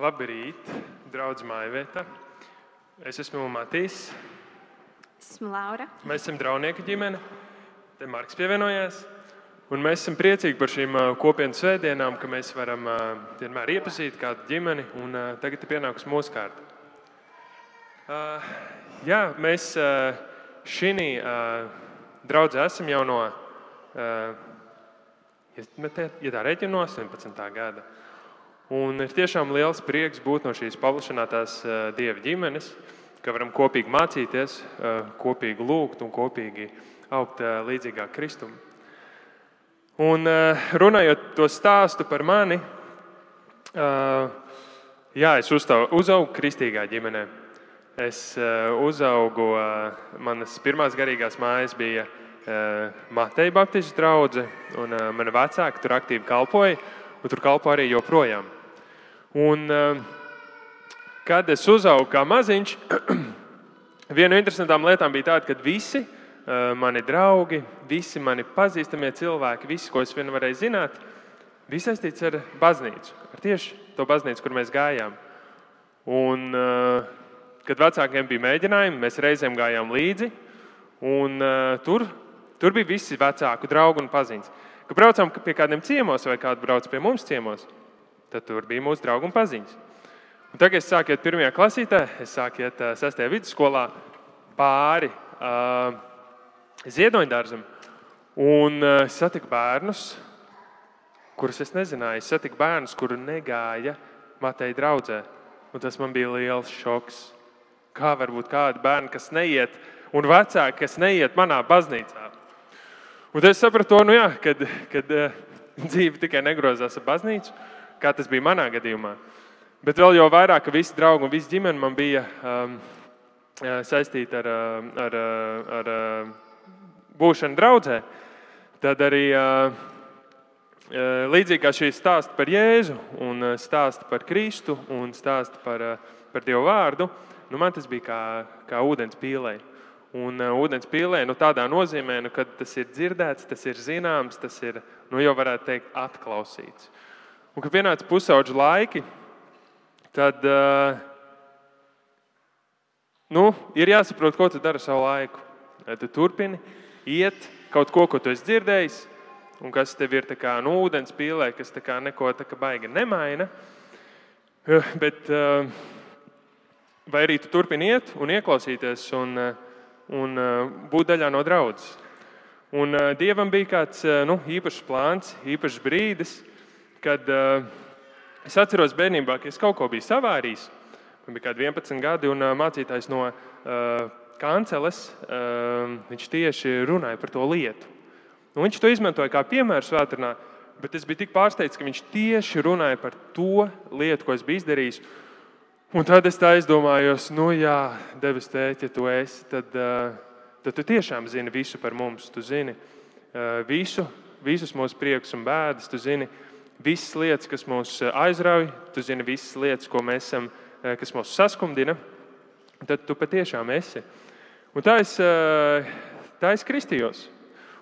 Labrīt, draugs Maivieta. Es esmu Matīs. Esmu Laura. Mēs esam draugi ģimene. Te Marks pievienojās. Un mēs esam priecīgi par šīm kopienas svētdienām, ka mēs varam vienmēr iepazīt kādu ģimeni. Un, tagad ir pienākusi mūsu kārta. Jā, mēs šī draudzē esam jau no, ja tā rēķina, no 18. gada. Un ir tiešām liels prieks būt no šīs paplašinātās ā, dieva ģimenes, ka varam kopīgi mācīties, ā, kopīgi lūgt un kopīgi augt ā, līdzīgā Kristum. Un runājot to stāstu par mani, jā, es uztau- uzaugu kristīgā ģimenē. Es uzaugu, manas pirmās garīgās mājas bija Mateja Baptistu drauga, un ā, mani vecāki tur aktīvi kalpoja, un tur kalpo arī joprojām. Un, ā, kad es uzaugu kā maziņš, viena no interesantām lietām bija tāda, ka visi ā, mani draugi, visi mani pazīstamie cilvēki, visi, ko es vien varēju zināt, viss saistīts ar baznīcu, ar tieši to baznīcu, kur mēs gājām. Un, ā, kad vecākiem bija mēģinājumi, mēs reizēm gājām līdzi, un tur, tur bija visi vecāku draugi un paziņas. Kad braucām pie kādiem ciemos vai kāds brauc pie mums ciemos, tad tur bija mūsu draugi un paziņas. Un tagad es sāku iet pirmajā klasītē, es sāku iet sestajā vidusskolā pāri uh, ziedoņdārzam. Un uh, es satiku bērnus, kurus es nezināju. Es satiku bērnus, kuri negāja Mateja draudzē. Un tas man bija liels šoks. Kā var būt kādi bērni, kas neiet, un vecāki, kas neiet manā baznīcā? Un es sapratu, nu jā, kad, kad uh, dzīve tikai negrozās ar baznīcu, kā tas bija manā gadījumā. Bet vēl jau vairāk, ka visi draugi un visa ģimene man bija um, saistīta ar, ā, ar, ā, ar ā, būšanu draudzē. Tad arī ā, līdzīgi kā šī stāsta par Jēzu, un ā, stāsta par Kristu un stāsta par, par Dievu vārdu, nu man tas bija kā, kā ūdens pīlē. Un uh, ūdens pīlē nu, tādā nozīmē, nu, ka tas ir dzirdēts, tas ir zināms, tas ir nu, jau varētu teikt atklausīts. Un, kad pienāca pusauģa laiki, tad uh, nu, ir jāsaprot, ko tu dari ar savu laiku. Vai tu turpini iet kaut ko, ko tu esi dzirdējis, un kas tev ir kā nu, ūdens pīlē, kas kā neko kā baigi nemaina. Eh, Bet, uh, vai arī tu turpini iet un ieklausīties un, un būt daļā no draudzes. Un Dievam bija kāds nu, īpašs plāns, īpašs brīdis, kad uh, es atceros bērnībā, ka es kaut ko biju savārījis. Man bija kādi 11 gadi, un uh, mācītājs no uh, kanceles uh, tieši runāja par to lietu. Un viņš to izmantoja kā piemēru svētdienā, bet es biju tik pārsteigts, ka viņš tieši runāja par to lietu, ko es biju izdarījis. Un tad es tā aizdomājos, nu jā, devis tēti, ja tu esi, tad, tad tu tiešām zini visu par mums. Tu zini visu, visus mūsu priekus un bēdas, tu zini visas lietas, kas mūs uh, aizrauj, tu zini visas lietas, ko mēs esam, uh, kas mūs saskumdina. Tad tu patiešām esi. Un tā es, uh, tā es kristījos.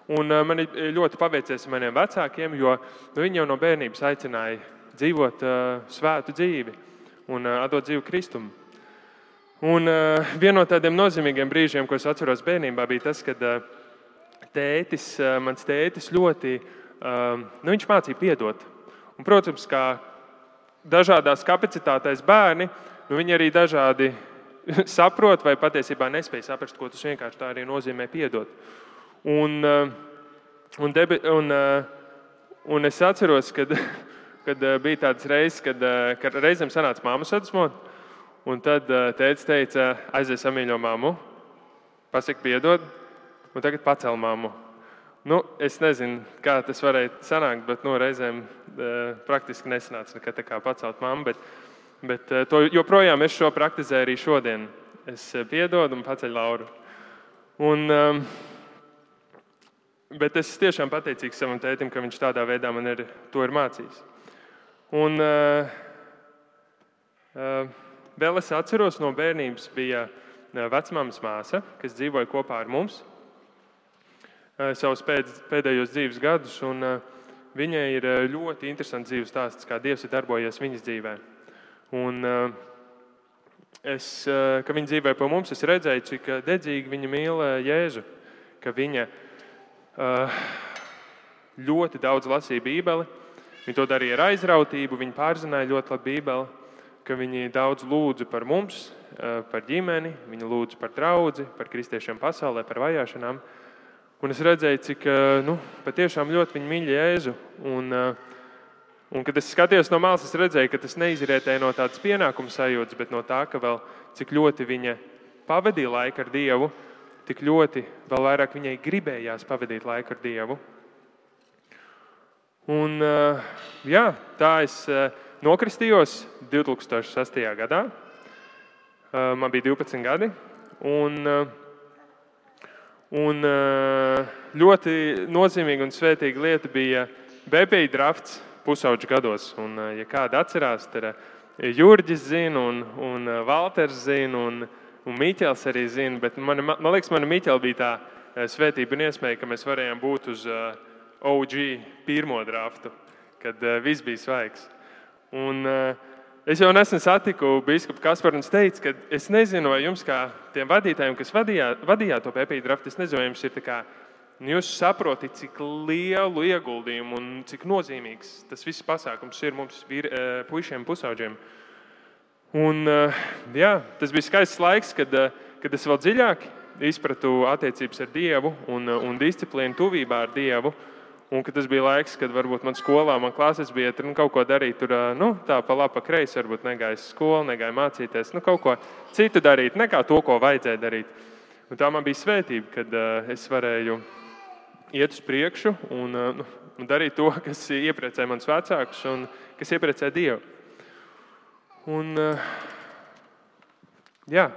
Un man ļoti paveicies ar maniem vecākiem, jo nu, viņi jau no bērnības aicināja dzīvot uh, svētu dzīvi un uh, atdot dzīvi Kristum. Un uh, viena no tādiem nozīmīgiem brīžiem, ko es atceros bērnībā, bija tas, kad uh, tētis, uh, mans tētis ļoti uh, nu, viņš mācīja piedot. Un, protams, kā dažādās kapacitātēs bērni, nu, viņi arī dažādi saprot vai patiesībā nespēja saprast, ko tas vienkārši tā arī nozīmē piedot. Un, uh, un, debi, un, uh, un es atceros, kad kad uh, bija tādas reizes, kad, kad reizēm sanāca māmu sadusmot. Un tad tēvs teica, aizies samīļo māmu, pasaki, piedod, un tagad pacēl māmu. Nu, es nezinu, kā tas varēja sanākt, bet nu, reizēm uh, praktiski nesanāca nekad tā kā pacelt māmu. Bet, bet uh, to joprojām es šo praktizēju arī šodien. Es uh, piedodu un paceļu Lauru. Un, um, bet es tiešām pateicīgs savam tētim, ka viņš tādā veidā man ir, to ir mācījis. Un, vēl es atceros no bērnības, bija vecmāmas māsa, kas dzīvoja kopā ar mums savus pēd, pēdējos dzīves gadus. Un, uh, viņai ir ļoti interesants dzīves stāsts, kā Dievs ir darbojies viņas dzīvē. Un, uh, es, uh, kad viņa dzīvoja pie mums, es redzēju, cik dedzīgi viņa mīl Jēzu. Ka viņa uh, ļoti daudz lasīja Bībeli. Viņa to darīja ar aizrautību, viņa pārzināja ļoti labi Bībeli, ka viņi daudz lūdza par mums, par ģimeni, viņa lūdza par draugu, par kristiešiem pasaulē, par vajāšanām. Un es redzēju, cik nu, patiešām ļoti viņa mīl Jēzu. Un, un, kad es skatījos no malas, es redzēju, ka tas neizrietēja no tādas pienākuma sajūtas, bet no tā, ka vēl cik ļoti viņa pavadīja laiku ar Dievu, tik ļoti vēl vairāk viņai gribējās pavadīt laiku ar Dievu. Un, jā, tā es nokristījos 2006. gadā. Man bija 12 gadi. Un, un ļoti nozīmīga un svētīga lieta bija BPI drafts pusauģu gados. Un, ja kādi atcerās, tad Jurģis zina, un, un Valters zina, un, un Mīķels arī zina. Bet man, man liekas, mana Mīķela bija tā svētība un iespēja, ka mēs varējām būt uz OG pirmo draftu, kad viss bija svaigs. Un, uh, Es jau nesen satiku biskupu Kasparu un teicu, ka es nezinu, vai jums, kā tiem vadītājiem, kas vadījāt, vadījāt to pēpīdu draftu, es nezinu, vai jums ir tā kā. Nu, jūs saprotat, cik lielu ieguldījumu un cik nozīmīgs tas viss pasākums ir mums, vīri, eh, puišiem, pusauģiem. Un, eh, jā, tas bija skaists laiks, kad, eh, kad es vēl dziļāk izpratu attiecības ar Dievu un, un disciplīnu, tuvībā ar Dievu. Un tas bija laiks, kad varbūt man skolā, man klases bija tur nu, kaut ko darīt. Tur nu, tā pa labi, pa kreisi, varbūt negāja skolu, negāja mācīties, nu, kaut ko citu darīt, nekā to, ko vajadzēja darīt. Un tā man bija svētība, kad uh, es varēju iet uz priekšu un, uh, un darīt to, kas iepriecē manus vecākus un kas iepriecē Dievu. Un, uh, jā.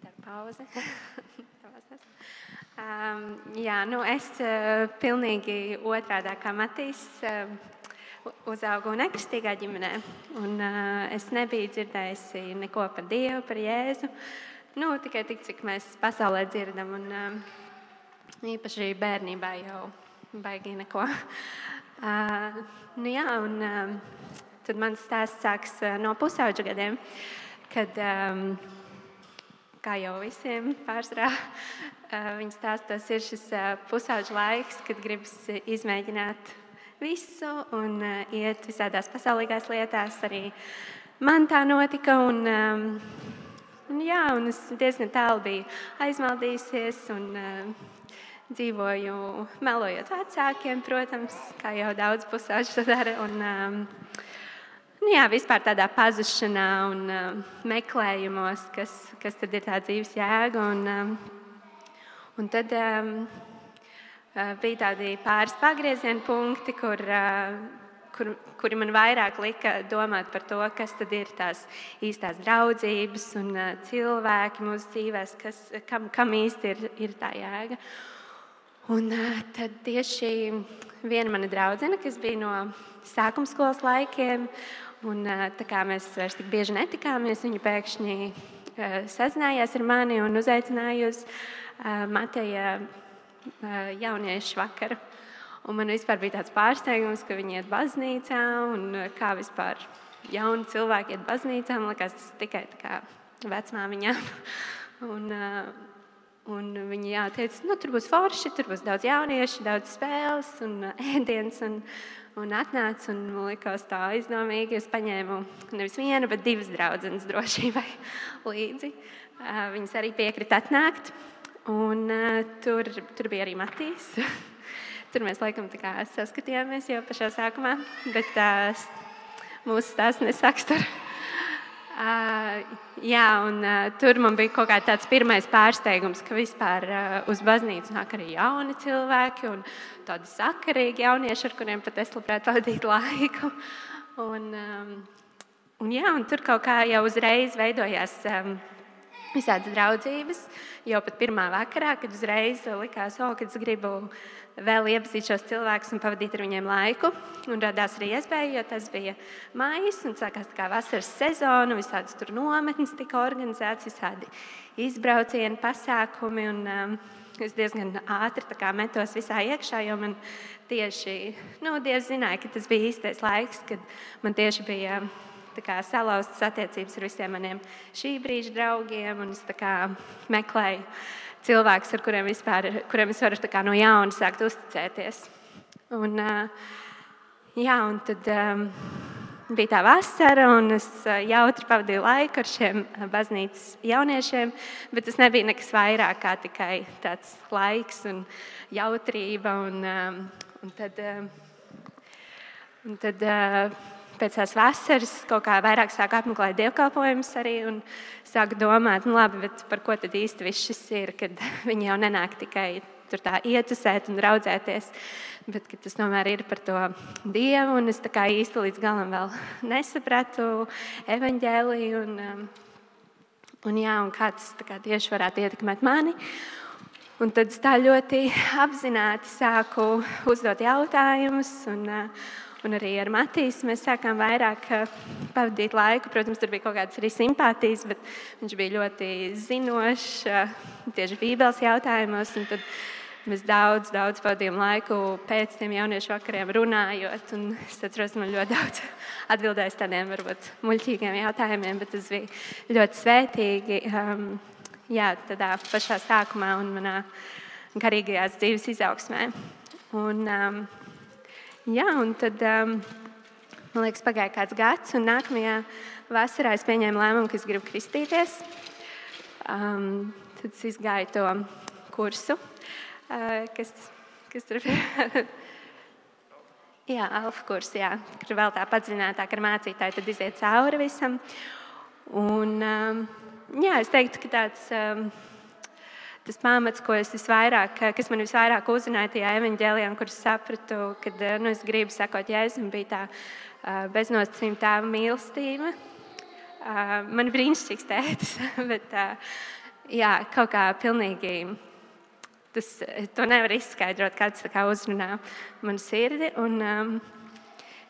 Tā pauze. Um, jā, nu es uh, pilnīgi otrādi kā Matīs. Uh, uzaugu nekristīgā ģimenē, un uh, es nebiju dzirdējusi neko par Dievu, par Jēzu. Nu, tikai tik, cik mēs pasaulē dzirdam, un uh, īpaši bērnībā jau baigi neko. Uh, nu, jā, un, uh, tad mans stāsts sāks uh, no pusauģa gadiem, kad um, kā jau visiem pārsvarā, viņa stāstos, ir šis pusauģis laiks, kad gribas izmēģināt visu un iet visādās pasaulīgās lietās. Arī man tā notika. Un, un, jā, un es diezgan tālu biju aizmaldījusies. Un, Dzīvoju melojot vecākiem, protams, kā jau daudz pusauģi to dara. Un, nu, jā, vispār tādā pazušanā un uh, meklējumos, kas, kas tad ir tā dzīves jēga. Un, um, un tad um, bija tādi pāris pagrieziena punkti, kur, uh, kur, kuri man vairāk lika domāt par to, kas tad ir tās īstās draudzības un uh, cilvēki mūsu dzīvēs, kas, kam, kam īsti ir, ir tā jēga. Un tad tieši viena mana draudzene, kas bija no sākuma skolas laikiem, Un, tā kā mēs vairs tik bieži netikāmies, viņa pēkšņi sazinājās ar mani un uzaicināja uz Mateja jauniešu vakaru. Un man vispār bija tāds pārsteigums, ka viņi iet baznīcā un kā vispār jauni cilvēki iet baznīcā. Man liekas, tas tikai vecmāmiņām. Un, un viņi jā, teica, nu, tur būs forši, tur būs daudz jauniešu, daudz spēles un ēdienas. Un, un atnāca un man likās tā aizdomīgi. Es paņēmu nevis vienu, bet divas draudzenes drošībai līdzi. Viņas arī piekrita atnākt. Un, uh, tur, tur bija arī Matīs. tur mēs laikam saskatījāmies jau pašā sākumā, bet uh, mūsu stāsts nesāks tur. Uh, jā, un uh, tur man bija kaut kāds tāds pirmais pārsteigums, ka vispār uh, uz baznīcu nāk arī jauni cilvēki un tādi sakarīgi jaunieši, ar kuriem pat es labprāt pavadītu laiku. Un, um, un, jā, un tur kaut kā jau uzreiz veidojās. Um, Visādas draudzības, jau pat pirmā vakarā, kad uzreiz likās, oh, ka es gribu vēl iepazīt šos cilvēkus un pavadīt ar viņiem laiku. Un radās arī iespēja, jo tas bija maijs un sākās tā kā vasaras sezona, visādas tur nometnes tika organizētas, visādi izbraucieni, pasākumi. Un, um, es diezgan ātri metos visā iekšā, jo man tieši nu, Dievs zināja, ka tas bija īstais laiks, kad man tieši bija kā, salauztas attiecības ar visiem maniem šī brīža draugiem. Es kā, meklēju cilvēkus, ar kuriem, vispār, kuriem es varu kā, no jauna sākt uzticēties. Un, jā, un tad um, bija tā vasara, un es jautri pavadīju laiku ar šiem baznīcas jauniešiem, bet tas nebija nekas vairāk kā tikai tāds laiks un jautrība. Un, um, un tad, um, un tad uh, pēc tās vasaras kaut kā vairāk sāku apmeklēt dievkalpojumus arī un sāku domāt, nu labi, par ko tad īsti viss šis ir, kad viņi jau nenāk tikai tur tā ietusēt un raudzēties, bet tas tomēr ir par to Dievu, un es tā kā īsti līdz galam vēl nesapratu evaņģēliju un, um, un, jā, un kā tas kā tieši varētu ietekmēt mani. Un tad es tā ļoti apzināti sāku uzdot jautājumus. Un, uh, Un arī ar Matīsu mēs sākām vairāk eh, pavadīt laiku. Protams, tur bija kaut kādas arī simpātijas, bet viņš bija ļoti zinošs eh, tieši Bībeles jautājumos. Mēs daudz, daudz pavadījām laiku pēc tiem jauniešu vakariem runājot. Un es atceros, man ļoti daudz atbildēju tādiem varbūt muļķīgiem jautājumiem, bet tas bija ļoti svētīgi. Um, jā, tādā pašā sākumā un manā garīgajās dzīves izaugsmē. Un, um, Jā, un tad um, man liekas, pagāja kāds gads, un nākamajā vasarā es pieņēmu lēmumu, ka es gribu kristīties. Um, tad es izgāju to kursu, uh, kas, kas tur bija. jā, alfa kurs, jā, kur vēl tā padziļinātāk ar mācītāju, tad iziet cauri visam. Un, um, jā, es teiktu, ka tāds. Um, tas pamats, ko es visvairāk, kas man visvairāk uzrunāja tajā evanģēlijā, kur es sapratu, ka nu, es gribu sekot Jēzum, bija tā beznosacījuma tēva mīlestība. Man ir brīnišķīgs tēvs, bet jā, kaut kā pilnīgi. Tas, to nevar izskaidrot, kāds kā uzrunā manu sirdi. Un, um,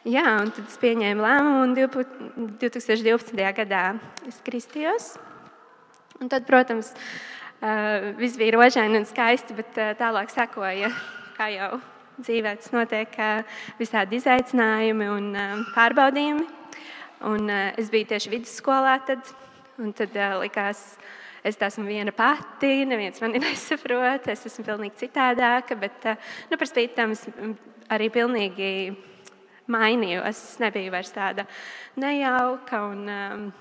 jā, un tad es pieņēmu lēmumu, un 2012. gadā es kristījos. Un tad, protams, viss bija rožaini un skaisti, bet uh, tālāk sekoja, kā jau dzīvē tas notiek, uh, visādi izaicinājumi un pārbaudījumi. Un, es biju tieši vidusskolā, tad, un tad likās, es esmu viena pati, neviens mani nesaprot, es esmu pilnīgi citādāka, bet nu, par spīti tam es arī pilnīgi mainījos. Es nebiju vairs tāda nejauka un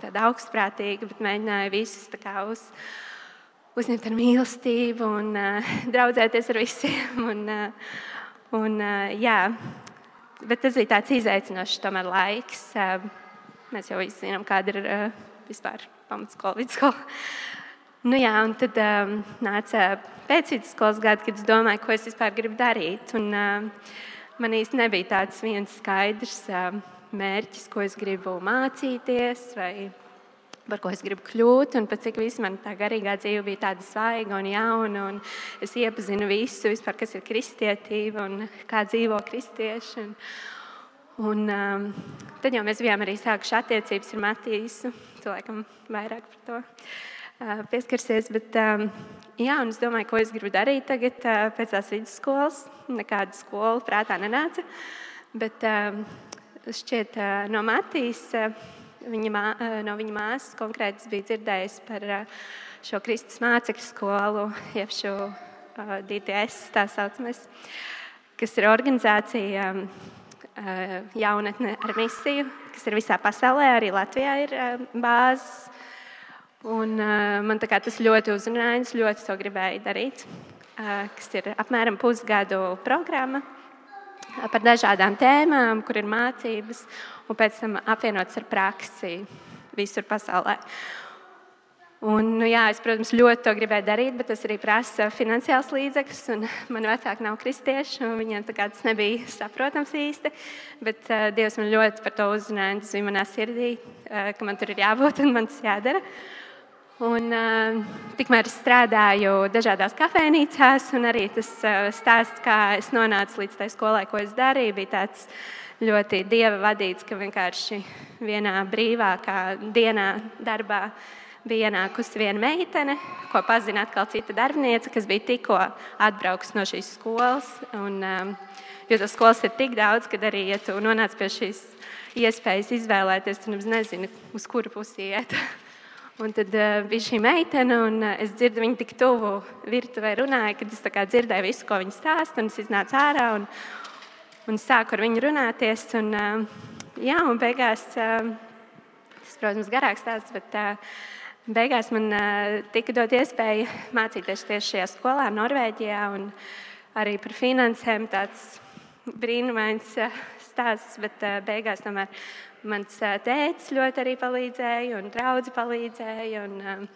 tāda augstprātīga, bet mēģināju visus tā kā uz uzņemt ar mīlestību un uh, draudzēties ar visiem. Un, uh, un, uh, jā, bet tas bija tāds izaicinošs tomēr laiks. Uh, mēs jau visi zinām, kāda ir uh, vispār pamatskola, vidusskola. Nu, jā, un tad um, nāca pēcvidusskolas gada, kad es domāju, ko es vispār gribu darīt. Un, uh, man īsti nebija tāds viens skaidrs uh, mērķis, ko es gribu mācīties vai par ko es gribu kļūt, un cik viss man tā garīgā dzīve bija tāda svaiga un jauna. Un es iepazinu visu, vispār, kas ir kristietība un kā dzīvo kristieši. Un, un, um, tad jau mēs bijām arī sākuši attiecības ar Matīsu. Tu laikam vairāk par to uh, pieskarsies. Bet, um, jā, un es domāju, ko es gribu darīt tagad uh, pēc tās vidusskolas. Nekāda skola prātā nenāca. Bet um, šķiet, uh, no Matīsas. Uh, Viņa, mā, no viņa māsas konkrēti bija dzirdējis par šo Kristus mācekļu skolu, jeb šo DTS, tā saucamies, kas ir organizācija jaunatne ar misiju, kas ir visā pasaulē, arī Latvijā ir bāzes. Un, man tas ļoti uzrunāja, es ļoti to gribēju darīt, kas ir apmēram pusgadu programma par dažādām tēmām, kur ir mācības, un pēc tam apvienots ar praksi visur pasaulē. Un, nu, jā, es, protams, ļoti to gribēju darīt, bet tas arī prasa finansiāls līdzekļus. Man vecāki nav kristieši, un viņiem tas nebija saprotams īsti. Bet uh, Dievs man ļoti par to uzrunāja. Tas bija manā sirdī, uh, ka man tur ir jābūt un man tas jādara. Uh, Un, uh, tikmēr es strādāju dažādās kafejnīcās, un arī tas uh, stāsts, kā es nonācu līdz tai skolai, ko es darīju, bija tāds ļoti dieva vadīts, ka vienkārši vienā brīvākā dienā, darbā bija ienākusi viena meitene, ko pazina atkal cita darbiniece, kas bija tikko atbraukusi no šīs skolas. Un, um, jo tas skolas ir tik daudz, ka arī, ja tu nonāc pie šīs iespējas izvēlēties, tu nezini, uz kuru pusi iet. Un tad uh, bija šī meitene, un uh, es dzirdu viņu tik tuvu virtuvē runāju, kad es dzirdēju visu, ko viņa stāsta. Es iznācu ārā un, un sāku ar viņu runāties. Un, uh, jā, un beigās, uh, tas, protams, garāks stāsts, bet uh, beigās man uh, tika dot iespēja mācīties tieši šajā skolā, Norvēģijā, arī par finansēm. Tāds brīnumains uh, stāsts, bet uh, beigās tomēr Mans tēvs ļoti arī palīdzēja, un draugi palīdzēja. Un,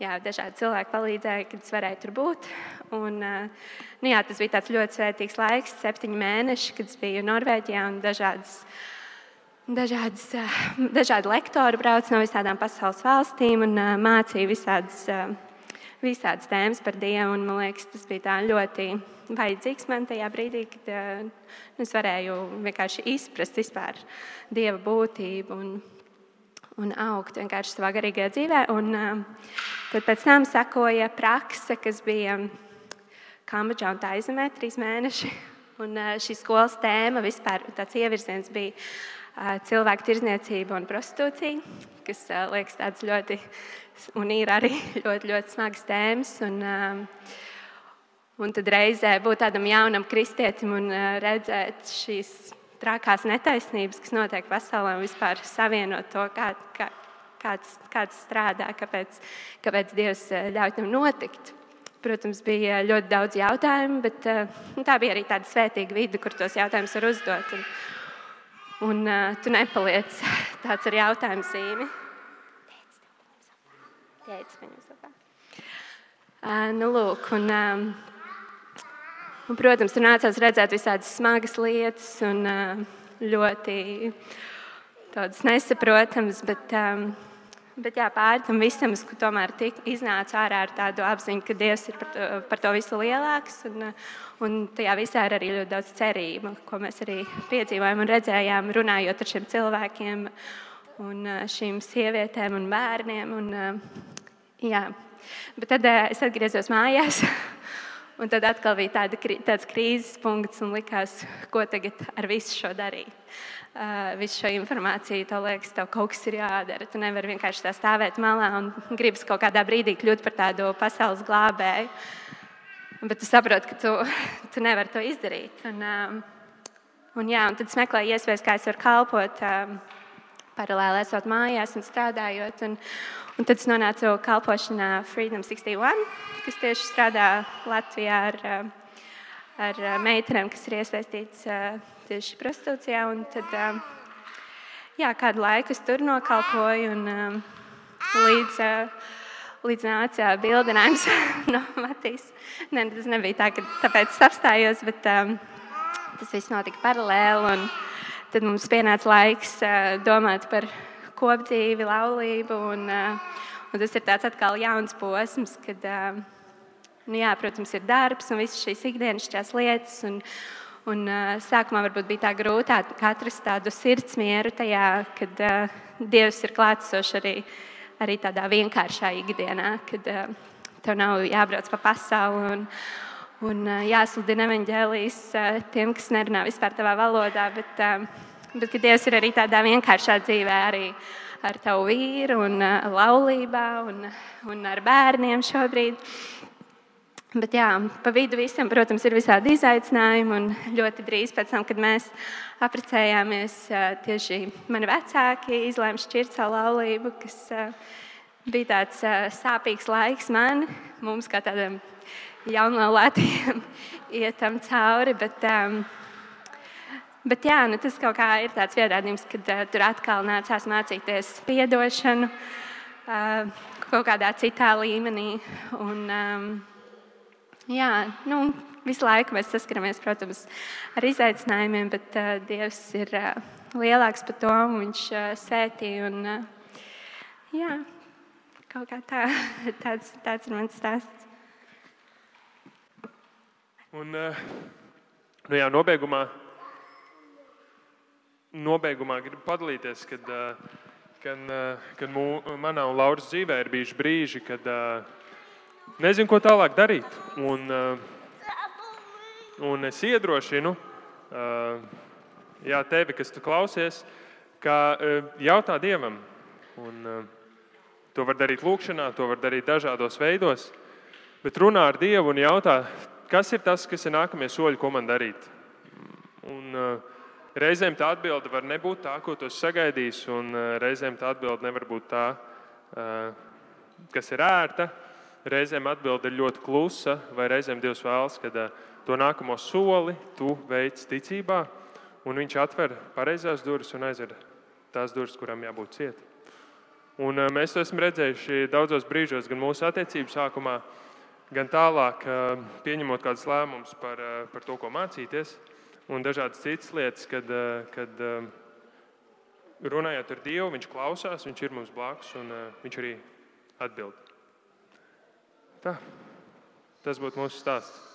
jā, dažādi cilvēki palīdzēja, kad es varēju tur būt. Un, nu, jā, tas bija ļoti svētīgs laiks, septiņi mēneši, kad es biju Norvēģijā un dažādas. Dažādas, dažādi lektori brauc no visām pasaules valstīm un mācīja visādas, visādas tēmas par Dievu. Un, man liekas, tas bija ļoti vajadzīgs man tajā brīdī, kad uh, es varēju vienkārši izprast vispār dieva būtību un, un augt vienkārši savā garīgajā dzīvē. Un, uh, tad pēc tam sekoja prakse, kas bija Kambodžā un Taizemē trīs mēneši. Un uh, šī skolas tēma vispār tāds ievirziens bija cilvēku tirzniecība un prostitūcija, kas uh, liekas tāds ļoti, un ir arī ļoti, ļoti smags tēmas. Un, uh, Un tad reizē būt tādam jaunam kristietim un eh, redzēt šīs trakās netaisnības, kas notiek pasaulē, un vispār savienot to, kā, kā, kāds, kāds strādā, kāpēc, kāpēc Dievs eh, ļauj tam notikt. Protams, bija ļoti daudz jautājumu, bet eh, nu, tā bija arī tāda svētīga vide, kur tos jautājumus var uzdot. Un, un tu nepaliec tāds ar jautājumu zīmi. Tēdz, uh, nu, lūk, un, um, Un, protams, tur nācās redzēt visādas smagas lietas un ļoti nesaprotamas, bet, bet jā, pāri tam visam es tomēr tik, iznācu ārā ar tādu apziņu, ka Dievs ir par to, par to visu lielāks. Un, un tajā visā ir arī ļoti daudz cerību, ko mēs arī piedzīvojām un redzējām, runājot ar šiem cilvēkiem un šīm sievietēm un bērniem. Un, jā. Bet tad es atgriezos mājās. Un tad atkal bija tāda, tāds krīzes punkts, un likās, ko tagad ar visu šo darīt. Uh, visu šo informāciju, tev liekas, tev kaut kas ir jādara. Tu nevari vienkārši tā stāvēt malā un gribas kaut kādā brīdī kļūt par tādu pasaules glābēju. Bet tu saproti, ka tu, tu nevari to izdarīt. Un, um, un, jā, un tad es meklēju iespējas, kā es varu kalpot. Um, paralēli esot mājās un strādājot. Un, un tad es nonācu kalpošanā Freedom 61, kas tieši strādā Latvijā ar, eh, ar eh, meitenēm, kas ir iesaistītas eh, tieši prostitūcijā. Un tad jā, kādu laiku es tur nokalpoju un līdz. Līdz nāca bildinājums no Matīs. Ne, tas nebija tā, ka tāpēc apstājos, bet um, tas viss notika paralēli. Un, uh, tad mums pienāca laiks domāt par kopdzīvi, laulību. Un, un tas ir tāds atkal jauns posms, kad, nu, jā, protams, ir darbs un visas šīs ikdienišķās lietas. Un, un sākumā varbūt bija tā grūti atrast tādu sirdsmieru tajā, kad Dievs ir klātsošs arī, arī tādā vienkāršā ikdienā, kad tev nav jābrauc pa pasauli. Un, Un jāsludina evanģēlijas tiem, kas nerunā vispār tavā valodā, bet, bet ka Dievs ir arī tādā vienkāršā dzīvē, arī ar tavu vīru un laulībā un, un ar bērniem šobrīd. Bet jā, pa vidu visam, protams, ir visādi izaicinājumi. Ļoti drīz pēc tam, kad mēs apprecējāmies, tieši mani vecāki izlēma šķirt savu laulību, kas bija tāds sāpīgs laiks man, mums kā tādam jaunlaulētiem ietam cauri. Bet, um, bet jā, nu, tas kaut kā ir tāds pierādījums, ka uh, tur atkal nācās mācīties piedošanu uh, kaut kādā citā līmenī. Un, um, jā, nu, visu laiku mēs saskaramies, protams, ar izaicinājumiem, bet uh, Dievs ir uh, lielāks par to, un Viņš uh, sētī. Un, uh, jā, kaut kā tā, tāds, tāds ir mans stāsts. Un, eh, nu jā, nobeigumā, nobeigumā gribu padalīties, kad, eh, gan, gan mū, manā un Lauras dzīvē ir bijuši brīži, kad nezinu, ko tālāk darīt. Un, un es iedrošinu jā, tevi, kas tu klausies, ka jautā Dievam. Un, to var darīt lūkšanā, to var darīt dažādos veidos, bet runā ar Dievu un jautā, kas ir tas, kas ir nākamie soļi, ko man darīt. Un, uh, Reizēm tā atbilde var nebūt tā, ko tu sagaidīsi, un eh, reizēm tā atbilde nevar būt tā, eh, kas ir ērta. Reizēm atbilde ir ļoti klusa, vai reizēm Dievs vēlas, ka to nākamo soli tu veic ticībā, un Viņš atver pareizās durvis un aizver tās durvis, kurām jābūt ciet. Un mēs to esam redzējuši daudzos brīžos, gan mūsu attiecību sākumā, gan tālāk, pieņemot kādus lēmumus par, par to, ko mācīties un dažādas citas lietas, kad, eh, kad eh, runājot ar Dievu, Viņš klausās, Viņš ir mums blakus un eh, Viņš arī atbild. Tā, tas būtu mūsu stāsts.